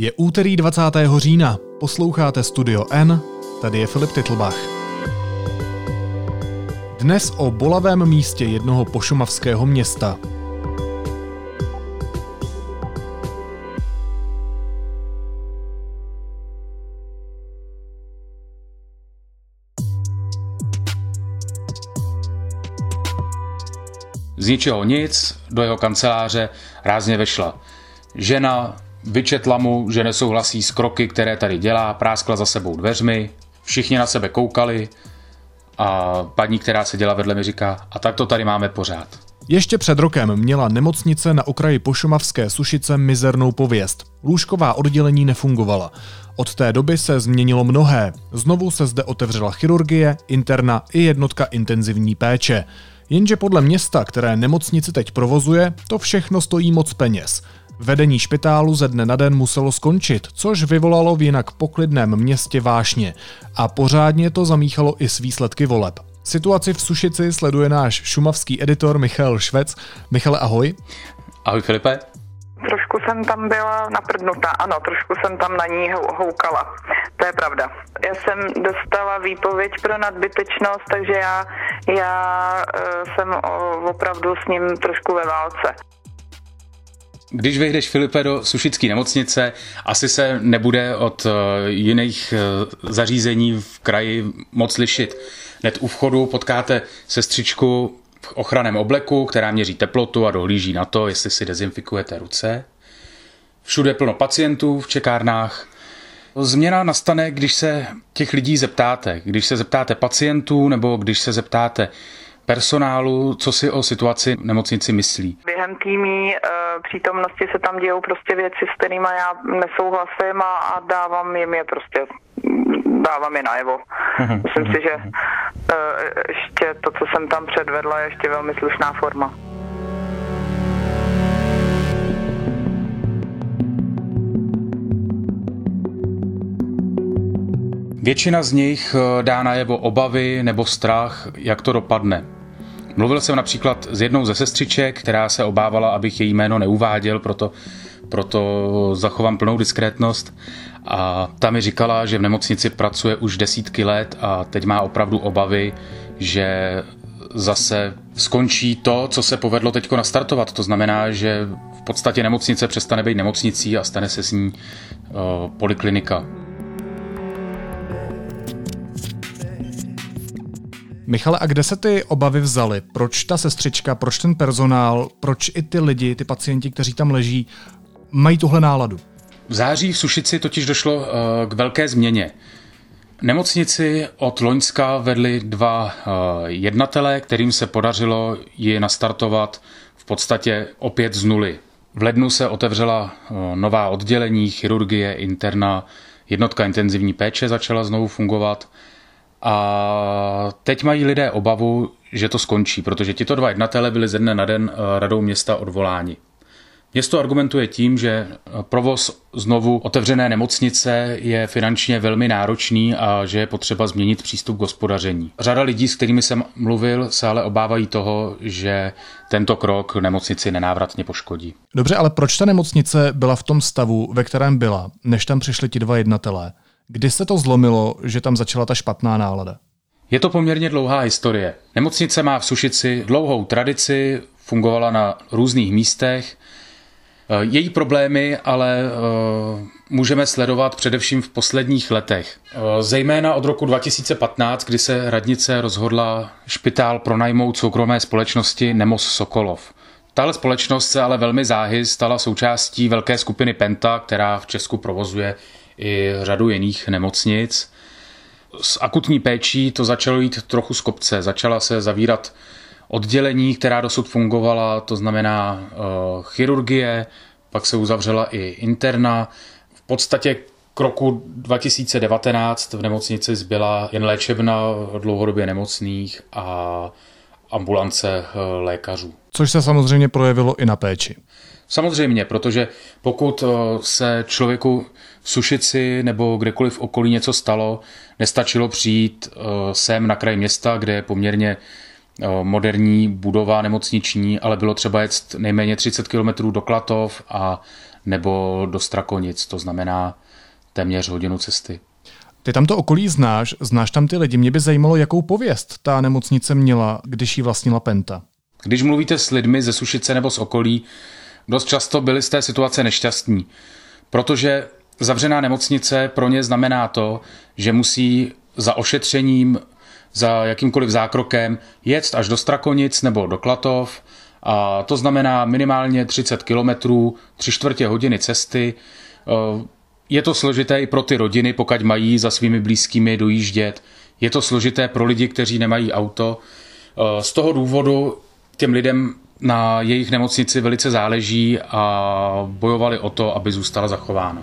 Je úterý 20. října, posloucháte Studio N, tady je Filip Titlbach. Dnes o bolavém místě jednoho pošumavského města. Z ničeho nic do jeho kanceláře rázně vešla žena, vyčetla mu, že nesouhlasí s kroky, které tady dělá, práskla za sebou dveřmi, všichni na sebe koukali a paní, která seděla vedle mi říká, a tak to tady máme pořád. Ještě před rokem měla nemocnice na okraji Pošumavské Sušice mizernou pověst. Lůžková oddělení nefungovala. Od té doby se změnilo mnohé. Znovu se zde otevřela chirurgie, interna i jednotka intenzivní péče. Jenže podle města, které nemocnici teď provozuje, to všechno stojí moc peněz. Vedení špitálu ze dne na den muselo skončit, což vyvolalo v jinak poklidném městě vášně. A pořádně to zamíchalo i s výsledky voleb. Situaci v Sušici sleduje náš šumavský editor Michal Švec. Michale, ahoj. Ahoj Filipe. Trošku jsem tam byla naprdnutá, ano, trošku jsem tam na ní houkala. To je pravda. Já jsem dostala výpověď pro nadbytečnost, takže já, já uh, jsem opravdu s ním trošku ve válce. Když vyjdeš, Filipe, do Sušické nemocnice, asi se nebude od eh, jiných eh, zařízení v kraji moc lišit. Hned u vchodu potkáte sestřičku v ochranném obleku, která měří teplotu a dohlíží na to, jestli si dezinfikujete ruce. Všude plno pacientů v čekárnách. Změna nastane, když se těch lidí zeptáte. Když se zeptáte pacientů nebo když se zeptáte personálu, co si o situaci v nemocnici myslí. Během týmí e, přítomnosti se tam dějou prostě věci, s kterými já nesouhlasím a, a dávám jim je prostě dávám je najevo. Mhm. Myslím si, že e, ještě to, co jsem tam předvedla, je ještě velmi slušná forma. Většina z nich eh, dá najevo obavy nebo strach, jak to dopadne. Mluvil jsem například s jednou ze sestřiček, která se obávala, abych její jméno neuváděl, proto, proto zachovám plnou diskrétnost. A ta mi říkala, že v nemocnici pracuje už desítky let a teď má opravdu obavy, že zase skončí to, co se povedlo teď nastartovat. To znamená, že v podstatě nemocnice přestane být nemocnicí a stane se s ní uh, poliklinika. Michale, a kde se ty obavy vzaly? Proč ta sestřička, proč ten personál, proč i ty lidi, ty pacienti, kteří tam leží, mají tuhle náladu? V září v Sušici totiž došlo uh, k velké změně. Nemocnici od Loňska vedli dva uh, jednatele, kterým se podařilo ji nastartovat v podstatě opět z nuly. V lednu se otevřela uh, nová oddělení, chirurgie, interna, jednotka intenzivní péče začala znovu fungovat – a teď mají lidé obavu, že to skončí, protože tito dva jednatele byli ze dne na den eh, radou města odvoláni. Město argumentuje tím, že provoz znovu otevřené nemocnice je finančně velmi náročný a že je potřeba změnit přístup k hospodaření. Řada lidí, s kterými jsem mluvil, se ale obávají toho, že tento krok nemocnici nenávratně poškodí. Dobře, ale proč ta nemocnice byla v tom stavu, ve kterém byla, než tam přišli ti dva jednatelé? Kdy se to zlomilo, že tam začala ta špatná nálada? Je to poměrně dlouhá historie. Nemocnice má v Sušici dlouhou tradici, fungovala na různých místech. Eh, její problémy ale eh, můžeme sledovat především v posledních letech. Eh, zejména od roku 2015, kdy se radnice rozhodla špitál pronajmout soukromé společnosti Nemos Sokolov. Tahle společnost se ale velmi záhy stala součástí velké skupiny Penta, která v Česku provozuje i řadu jiných nemocnic. S akutní péčí to začalo jít trochu z kopce. Začala se zavírat oddělení, která dosud fungovala, to znamená uh, chirurgie, pak se uzavřela i interna. V podstatě k roku 2019 v nemocnici zbyla jen léčebna dlouhodobě nemocných a ambulance eh, lékařů. Což se samozřejmě projevilo i na péči. Samozřejmě, protože pokud eh, se člověku v Sušici nebo kdekoliv v okolí něco stalo, nestačilo přijít eh, sem na kraj města, kde je poměrně eh, moderní budova nemocniční, ale bylo třeba jet nejméně 30 km do Klatov a nebo do Strakonic, to znamená téměř hodinu cesty. Ty tam to okolí znáš, znáš tam ty lidi. Mě by zajímalo, jakou pověst ta nemocnice měla, když ji vlastnila Penta. Když mluvíte s lidmi ze Sušice nebo z okolí, dost často byli z té situace nešťastní, protože zavřená nemocnice pro ně znamená to, že musí za ošetřením, za jakýmkoliv zákrokem jet až do Strakonic nebo do Klatov a to znamená minimálně 30 kilometrů, tři čtvrtě hodiny cesty. Eh, je to složité i pro ty rodiny, pokud mají za svými blízkými dojíždět. Je to složité pro lidi, kteří nemají auto. Eh, z toho důvodu těm lidem na jejich nemocnici velice záleží a bojovali o to, aby zůstala zachována.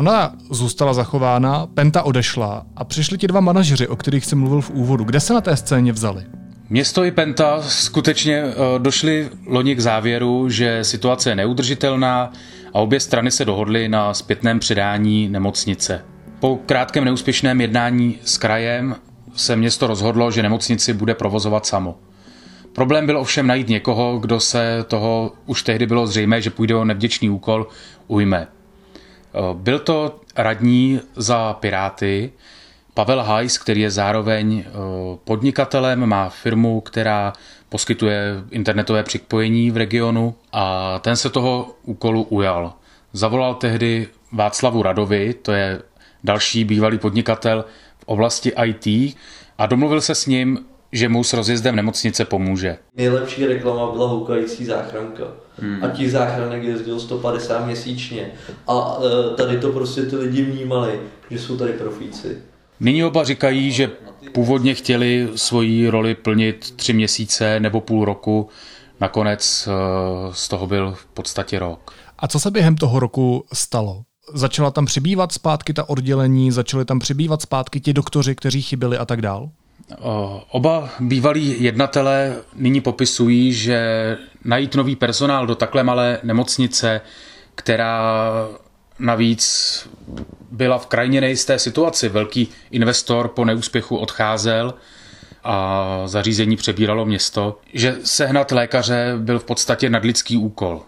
Ona zůstala zachována, Penta odešla a přišli ti dva manažeři, o kterých jsem mluvil v úvodu. Kde se na té scéně vzali? Město i Penta skutečně eh, došli loni k závěru, že situace je neudržitelná a obě strany se dohodly na zpětném předání nemocnice. Po krátkém neúspěšném jednání s krajem se město rozhodlo, že nemocnici bude provozovat samo. Problém byl ovšem najít někoho, kdo se toho už tehdy bylo zřejmé, že půjde o nevděčný úkol, ujme. Eh, byl to radní za Piráty, Pavel Hajs, který je zároveň eh, podnikatelem, má firmu, která poskytuje internetové připojení v regionu a ten se toho úkolu ujal. Zavolal tehdy Václavu Radovi, to je další bývalý podnikatel v oblasti IT a domluvil se s ním, že mu s rozjezdem nemocnice pomůže. Nejlepší reklama byla houkající záchranka. Hmm. A těch záchranek jezdil 150 měsíčně. A e, tady to prostě ty lidi vnímali, že jsou tady profíci. Nyní oba říkají, že původně chtěli svoji roli plnit tři měsíce nebo půl roku, nakonec e, z toho byl v podstatě rok. A co se během toho roku stalo? Začala tam přibývat zpátky ta oddělení, začaly tam přibývat zpátky ti doktoři, kteří chyběli a tak dál? Oba bývalí jednatelé nyní popisují, že najít nový personál do takhle malé nemocnice, která navíc byla v krajně nejisté situaci. Velký investor po neúspěchu odcházel a zařízení přebíralo město, že sehnat lékaře byl v podstatě nadlidský úkol.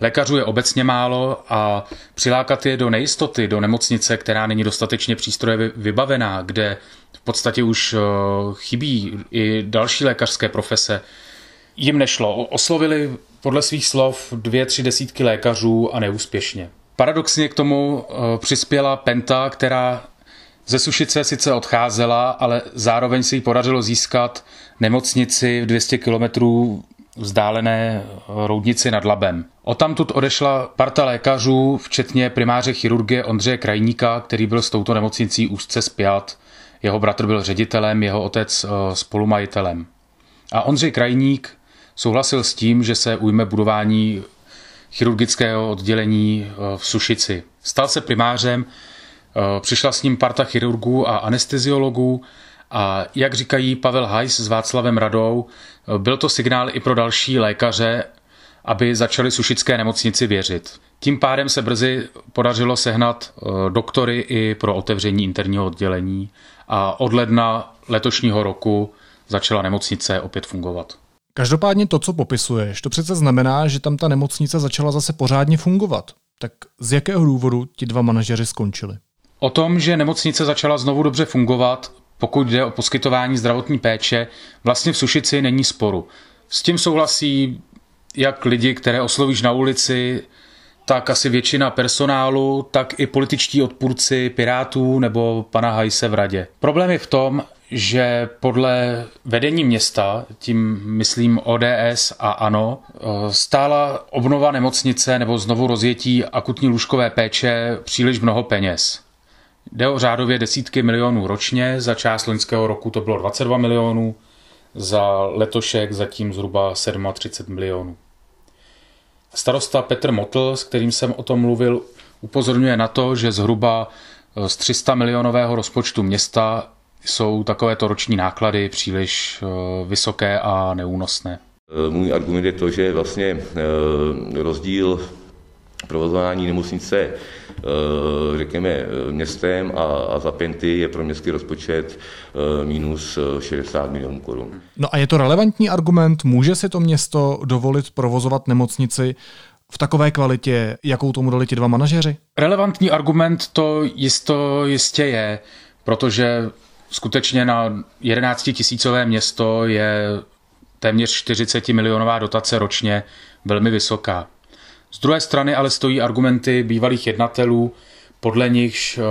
Lékařů je obecně málo a přilákat je do nejistoty, do nemocnice, která není dostatečně přístroje vybavená, kde v podstatě už eh, chybí i další lékařské profese, jim nešlo. Oslovili podle svých slov dvě, tři desítky lékařů a neúspěšně. Paradoxně k tomu eh, přispěla Penta, která ze Sušice sice odcházela, ale zároveň se jí podařilo získat nemocnici v 200 kilometrů vzdálené roudnici nad Labem. O tamtud odešla parta lékařů, včetně primáře chirurgie Ondřeje Krajníka, který byl s touto nemocnicí úzce spjat. Jeho bratr byl ředitelem, jeho otec eh, spolumajitelem. A Ondřej Krajník souhlasil s tím, že se ujme budování chirurgického oddělení eh, v Sušici. Stal se primářem, eh, přišla s ním parta chirurgů a anesteziologů a jak říkají Pavel Hajs s Václavem Radou, byl to signál i pro další lékaře, aby začali sušické nemocnici věřit. Tím pádem se brzy podařilo sehnat eh, doktory i pro otevření interního oddělení a od ledna letošního roku začala nemocnice opět fungovat. Každopádně to, co popisuješ, to přece znamená, že tam ta nemocnice začala zase pořádně fungovat. Tak z jakého důvodu ti dva manažeři skončili? O tom, že nemocnice začala znovu dobře fungovat, pokud jde o poskytování zdravotní péče, vlastně v Sušici není sporu. S tím souhlasí jak lidi, které oslovíš na ulici, tak asi většina personálu, tak i političtí odpůrci Pirátů nebo pana Hajse v radě. Problém je v tom, že podle vedení města, tím myslím ODS a ANO, stála obnova nemocnice nebo znovu rozjetí akutní lůžkové péče příliš mnoho peněz. Jde o řádově desítky milionů ročně, za část loňského roku to bylo 22 milionů, za letošek zatím zhruba 37 milionů. Starosta Petr Motl, s kterým jsem o tom mluvil, upozorňuje na to, že zhruba z 300 milionového rozpočtu města jsou takovéto roční náklady příliš eh, vysoké a neúnosné. Můj argument je to, že vlastně eh, rozdíl provozování nemocnice, eh, řekněme, městem a, a za penty je pro městský rozpočet minus 60 milionů korun. No a je to relevantní argument? Může si to město dovolit provozovat nemocnici v takové kvalitě, jakou tomu dali ti dva manažeři? Relevantní argument to jisto jistě je, protože skutečně na 11 tisícové město je téměř 40 milionová dotace ročně velmi vysoká. Z druhé strany ale stojí argumenty bývalých jednatelů, podle nichž eh,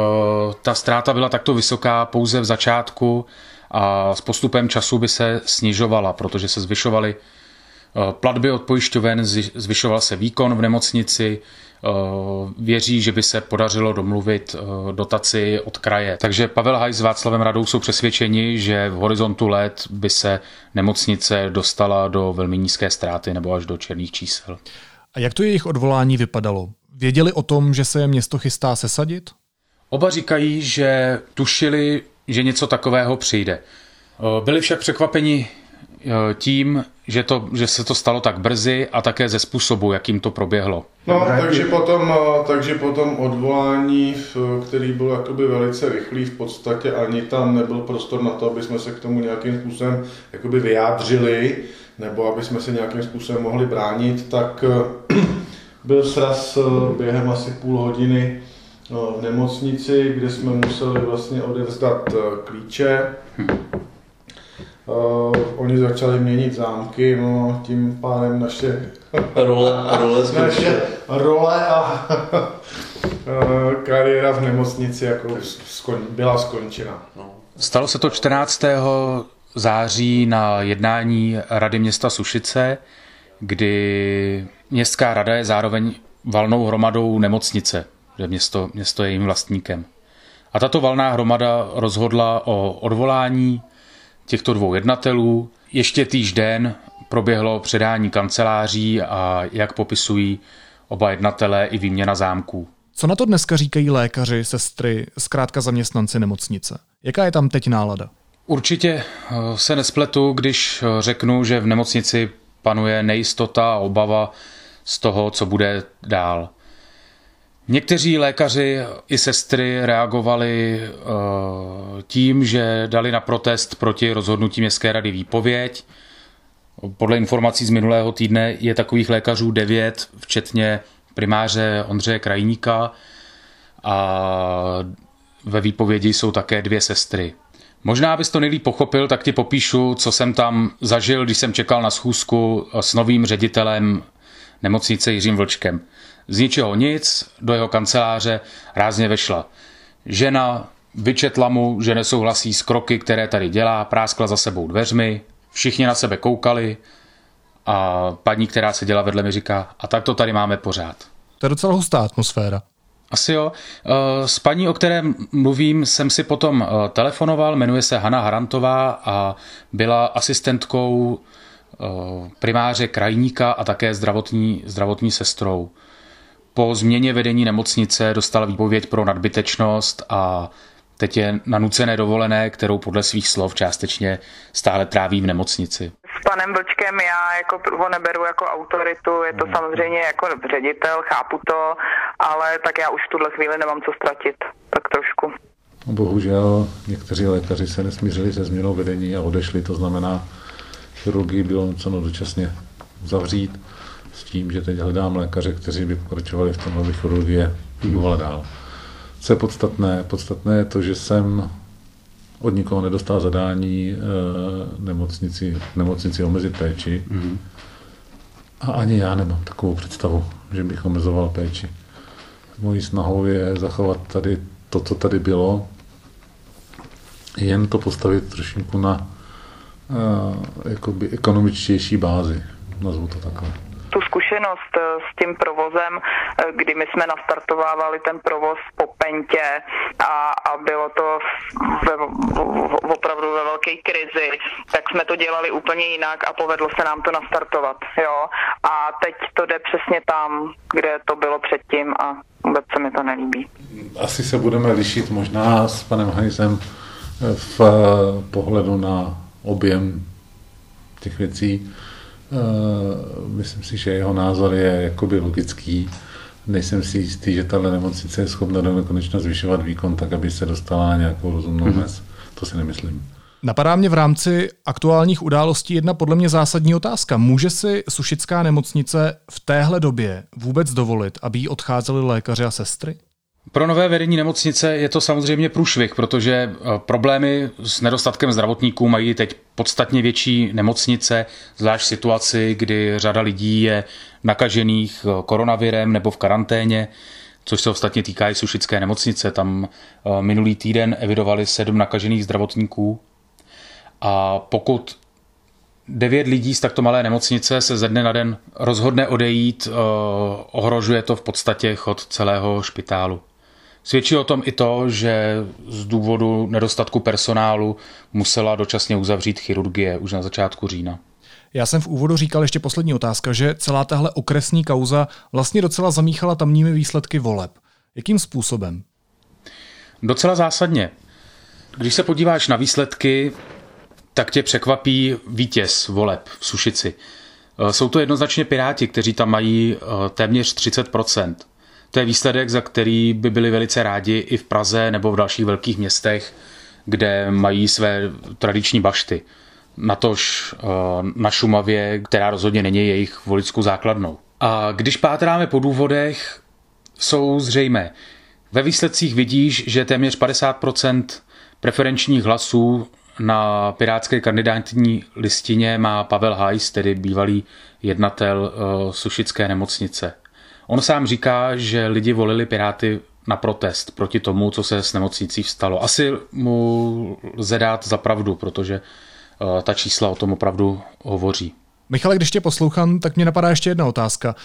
ta ztráta byla takto vysoká pouze v začátku a s postupem času by se snižovala, protože se zvyšovaly eh, platby od pojišťoven, zvyšoval se výkon v nemocnici, věří, že by se podařilo domluvit dotaci od kraje. Takže Pavel Haj s Václavem Radou jsou přesvědčeni, že v horizontu let by se nemocnice dostala do velmi nízké ztráty nebo až do černých čísel. A jak to jejich odvolání vypadalo? Věděli o tom, že se je město chystá sesadit? Oba říkají, že tušili, že něco takového přijde. Byli však překvapeni tím, že, to, že se to stalo tak brzy a také ze způsobu, jakým to proběhlo. No, takže potom, takže potom odvolání, který byl jakoby velice rychlý, v podstatě ani tam nebyl prostor na to, aby jsme se k tomu nějakým způsobem jakoby vyjádřili nebo aby jsme se nějakým způsobem mohli bránit, tak eh, byl sraz eh, během asi půl hodiny eh, v nemocnici, kde jsme museli vlastně odevzdat klíče. Uh, oni začali měnit zámky, no tím pádem naše role, role, naše role a kariéra v nemocnici jako skon, byla skončena. No. Stalo se to 14 září na jednání Rady města Sušice, kdy městská rada je zároveň valnou hromadou nemocnice, že město, město je jejím vlastníkem. A tato valná hromada rozhodla o odvolání těchto dvou jednatelů. Ještě týž den proběhlo předání kanceláří a jak popisují oba jednatelé i výměna zámků. Co na to dneska říkají lékaři, sestry, zkrátka zaměstnanci nemocnice? Jaká je tam teď nálada? Určitě eh, se nespletu, když eh, řeknu, že v nemocnici panuje nejistota a obava z toho, co bude dál. Někteří lékaři i sestry reagovali eh, tím, že dali na protest proti rozhodnutí Městské rady výpověď. Podle informací z minulého týdne je takových lékařů devět, včetně primáře Ondřeje Krajníka a ve výpovědi jsou také dvě sestry. Možná, abys to nejlíp pochopil, tak ti popíšu, co jsem tam zažil, když jsem čekal na schůzku s novým ředitelem nemocnice Jiřím Vlčkem. Z ničeho nic, do jeho kanceláře rázně vešla žena, vyčetla mu, že nesouhlasí s kroky, které tady dělá, práskla za sebou dveřmi, všichni na sebe koukali a paní, která se dělá vedle mi říká, a tak to tady máme pořád. To je docela hustá atmosféra. Asi jo. Eh, s paní, o které mluvím, jsem si potom eh, telefonoval, jmenuje se Hanna Harantová a byla asistentkou eh, primáře krajníka a také zdravotní, zdravotní sestrou. Po změně vedení nemocnice dostala výpověď pro nadbytečnost a teď je na nucené dovolené, kterou podle svých slov částečně stále tráví v nemocnici s panem Vlčkem já jako ho neberu jako autoritu, je to mm. samozřejmě jako ředitel, chápu to, ale tak já už v tuhle chvíli nemám co ztratit, tak trošku. Bohužel někteří lékaři se nesmířili se změnou vedení a odešli, to znamená, chirurgii bylo nuceno dočasně zavřít s tím, že teď hledám lékaře, kteří by pokračovali v tom, aby chirurgie fungovala dál. Co je podstatné? Podstatné je to, že jsem od nikoho nedostal zadání e, nemocnici, nemocnici omezit péči. Mm-hmm. A ani já nemám takovou představu, že bych omezoval péči. Mojí snahou je zachovat tady to, co tady bylo, jen to postavit trošku na e, jakoby ekonomičtější bázi, nazvu to takhle tu zkušenost eh, s tím provozem, eh, kdy my jsme nastartovávali ten provoz po pentě a, a bylo to ve, opravdu ve velké krizi, tak jsme to dělali úplně jinak a povedlo se nám to nastartovat. Jo? A teď to jde přesně tam, kde to bylo předtím a vůbec se mi to nelíbí. Asi se budeme lišit možná s panem Hajzem v pohledu na objem těch věcí. Eh, myslím si, že jeho názor je jakoby logický. nejsem si jistý, že tahle nemocnice je schopna do nekonečna zvyšovat výkon tak, aby se dostala na nějakou rozumnou mm-hmm. mez. To si nemyslím. Napadá mě v rámci aktuálních událostí jedna podle mě zásadní otázka. Může si Sušická nemocnice v téhle době vůbec dovolit, aby jí odcházeli lékaři a sestry? Pro nové vedení nemocnice je to samozřejmě průšvih, protože eh, problémy s nedostatkem zdravotníků mají teď podstatně větší nemocnice, zvlášť v situaci, kdy řada lidí je nakažených eh, koronavirem nebo v karanténě, což se ostatně týká i Sušické nemocnice. Tam eh, minulý týden evidovali sedm nakažených zdravotníků a pokud devět lidí z takto malé nemocnice se ze dne na den rozhodne odejít, ohrožuje to v podstatě chod celého špitálu. Svědčí o tom i to, že z důvodu nedostatku personálu musela dočasně uzavřít chirurgie už na začátku října. Já jsem v úvodu říkal ještě poslední otázka, že celá tahle okresní kauza vlastně docela zamíchala tamními výsledky voleb. Jakým způsobem? Docela zásadně. Když se podíváš na výsledky, tak tě překvapí vítěz voleb v Sušici. Jsou to jednoznačně Piráti, kteří tam mají eh, téměř 30 to je výsledek, za který by byli velice rádi i v Praze nebo v dalších velkých městech, kde mají své tradiční bašty. Natož eh, na Šumavě, která rozhodně není jejich volickou základnou. A když pátráme po důvodech, jsou zřejmé. Ve výsledcích vidíš, že téměř 50% preferenčních hlasů na pirátské kandidátní listině má Pavel Hajs, tedy bývalý jednatel uh, Sušické nemocnice. On sám říká, že lidi volili Piráty na protest proti tomu, co se s nemocnicí vstalo. Asi mu lze dát za pravdu, protože uh, ta čísla o tom opravdu hovoří. Michale, když tě poslouchám, tak mě napadá ještě jedna otázka.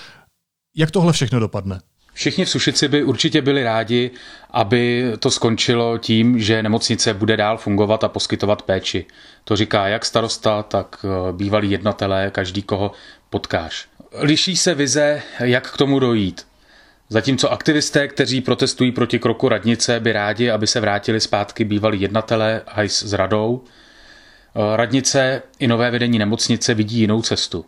Jak tohle všechno dopadne? Všichni v Sušici by určitě byli rádi, aby to skončilo tím, že nemocnice bude dál fungovat a poskytovat péči. To říká jak starosta, tak eh, bývalí jednatelé, každý, koho potkáš. Liší se vize, jak k tomu dojít. Zatímco aktivisté, kteří protestují proti kroku radnice, by rádi, aby se vrátili zpátky bývalí jednatelé hajs s radou, eh, radnice i nové vedení nemocnice vidí jinou cestu.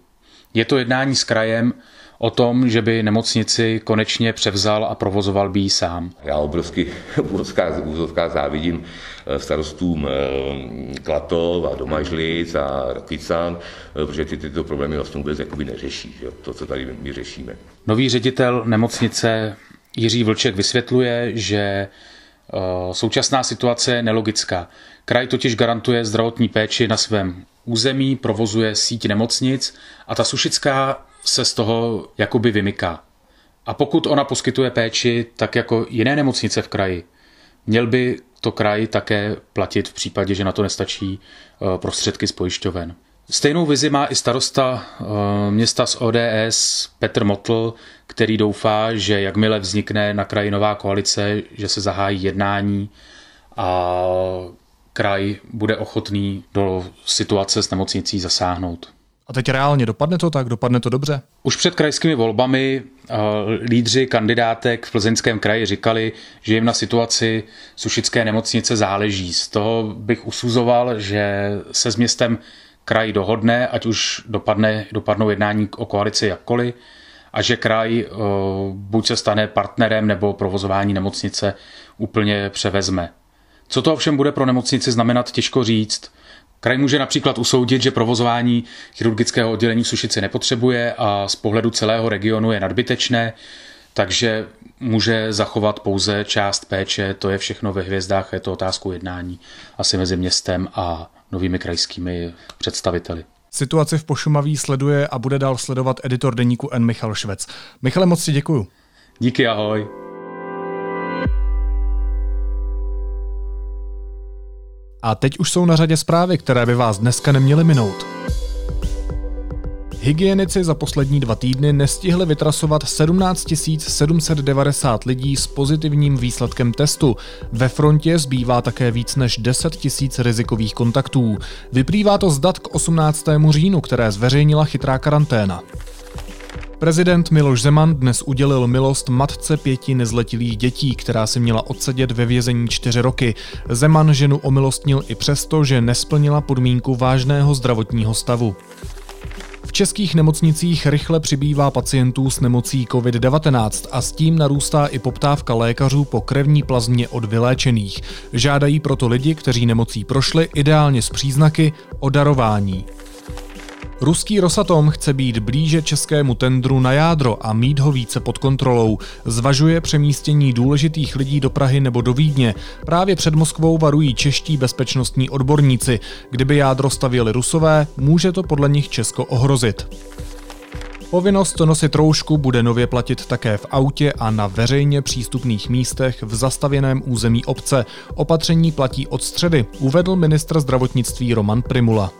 Je to jednání s krajem, o tom, že by nemocnici konečně převzal a provozoval by ji sám. Já obrovsky úzovká závidím eh, starostům eh, Klatov a Domažlic a Rakican, eh, protože ty tyto problémy vlastně vůbec jakoby neřeší, že? to, co tady my řešíme. Nový ředitel nemocnice Jiří Vlček vysvětluje, že současná situace je nelogická. Kraj totiž garantuje zdravotní péči na svém území, provozuje síť nemocnic a ta Sušická se z toho jakoby vymyká. A pokud ona poskytuje péči tak jako jiné nemocnice v kraji, měl by to kraj také platit v případě, že na to nestačí eh, prostředky z pojišťoven. Stejnou vizi má i starosta eh, města z ODS Petr Motl, který doufá, že jakmile vznikne na kraji nová koalice, že se zahájí jednání a kraj bude ochotný do situace s nemocnicí zasáhnout. A teď reálně dopadne to tak? Dopadne to dobře? Už před krajskými volbami uh, lídři kandidátek v Plzeňském kraji říkali, že jim na situaci sušické nemocnice záleží. Z toho bych usuzoval, že se s městem kraj dohodne, ať už dopadne, dopadnou jednání o koalici jakkoliv, a že kraj uh, buď se stane partnerem nebo provozování nemocnice úplně převezme. Co to ovšem bude pro nemocnici znamenat, těžko říct. Kraj může například usoudit, že provozování chirurgického oddělení v Sušici nepotřebuje a z pohledu celého regionu je nadbytečné, takže může zachovat pouze část péče, to je všechno ve hvězdách, je to otázku jednání asi mezi městem a novými krajskými představiteli. Situaci v Pošumaví sleduje a bude dál sledovat editor deníku N. Michal Švec. Michale, moc si děkuju. Díky, ahoj. A teď už jsou na řadě zprávy, které by vás dneska neměly minout. Hygienici za poslední dva týdny nestihli vytrasovat 17 790 lidí s pozitivním výsledkem testu. Ve frontě zbývá také víc než 10 000 rizikových kontaktů. Vyplývá to z dat k 18. říjnu, které zveřejnila chytrá karanténa. Prezident Miloš Zeman dnes udělil milost matce pěti nezletilých dětí, která si měla odsedět ve vězení čtyři roky. Zeman ženu omilostnil i přesto, že nesplnila podmínku vážného zdravotního stavu. V českých nemocnicích rychle přibývá pacientů s nemocí COVID-19 a s tím narůstá i poptávka lékařů po krevní plazmě od vyléčených. Žádají proto lidi, kteří nemocí prošli, ideálně s příznaky o darování. Ruský Rosatom chce být blíže českému tendru na jádro a mít ho více pod kontrolou. Zvažuje přemístění důležitých lidí do Prahy nebo do Vídně. Právě před Moskvou varují čeští bezpečnostní odborníci. Kdyby jádro stavěli Rusové, může to podle nich Česko ohrozit. Povinnost nosit roušku bude nově platit také v autě a na veřejně přístupných místech v zastavěném území obce. Opatření platí od středy, uvedl ministr zdravotnictví Roman Primula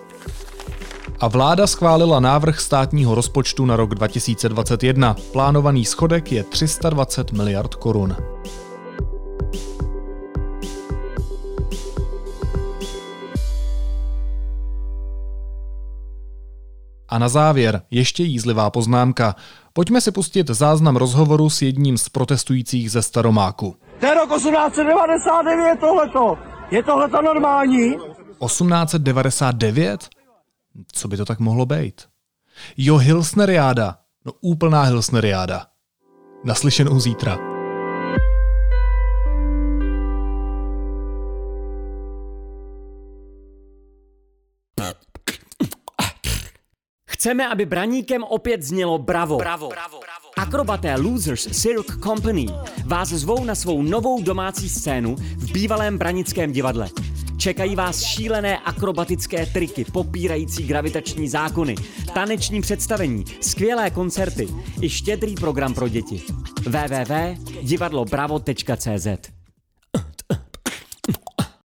a vláda schválila návrh státního rozpočtu na rok 2021. Plánovaný schodek je 320 miliard korun. A na závěr ještě jízlivá poznámka. Pojďme si pustit záznam rozhovoru s jedním z protestujících ze Staromáku. To je rok 1899 tohleto. Je tohleto normální? 1899? Co by to tak mohlo být? Jo, Hilsneriáda. No úplná Hilsneriáda. Naslyšenou zítra. Chceme, aby braníkem opět znělo bravo. bravo. bravo. Akrobaté Losers Cirque Company vás zvou na svou novou domácí scénu v bývalém branickém divadle. Čekají vás šílené akrobatické triky, popírající gravitační zákony, taneční představení, skvělé koncerty i štědrý program pro děti. www.divadlobravo.cz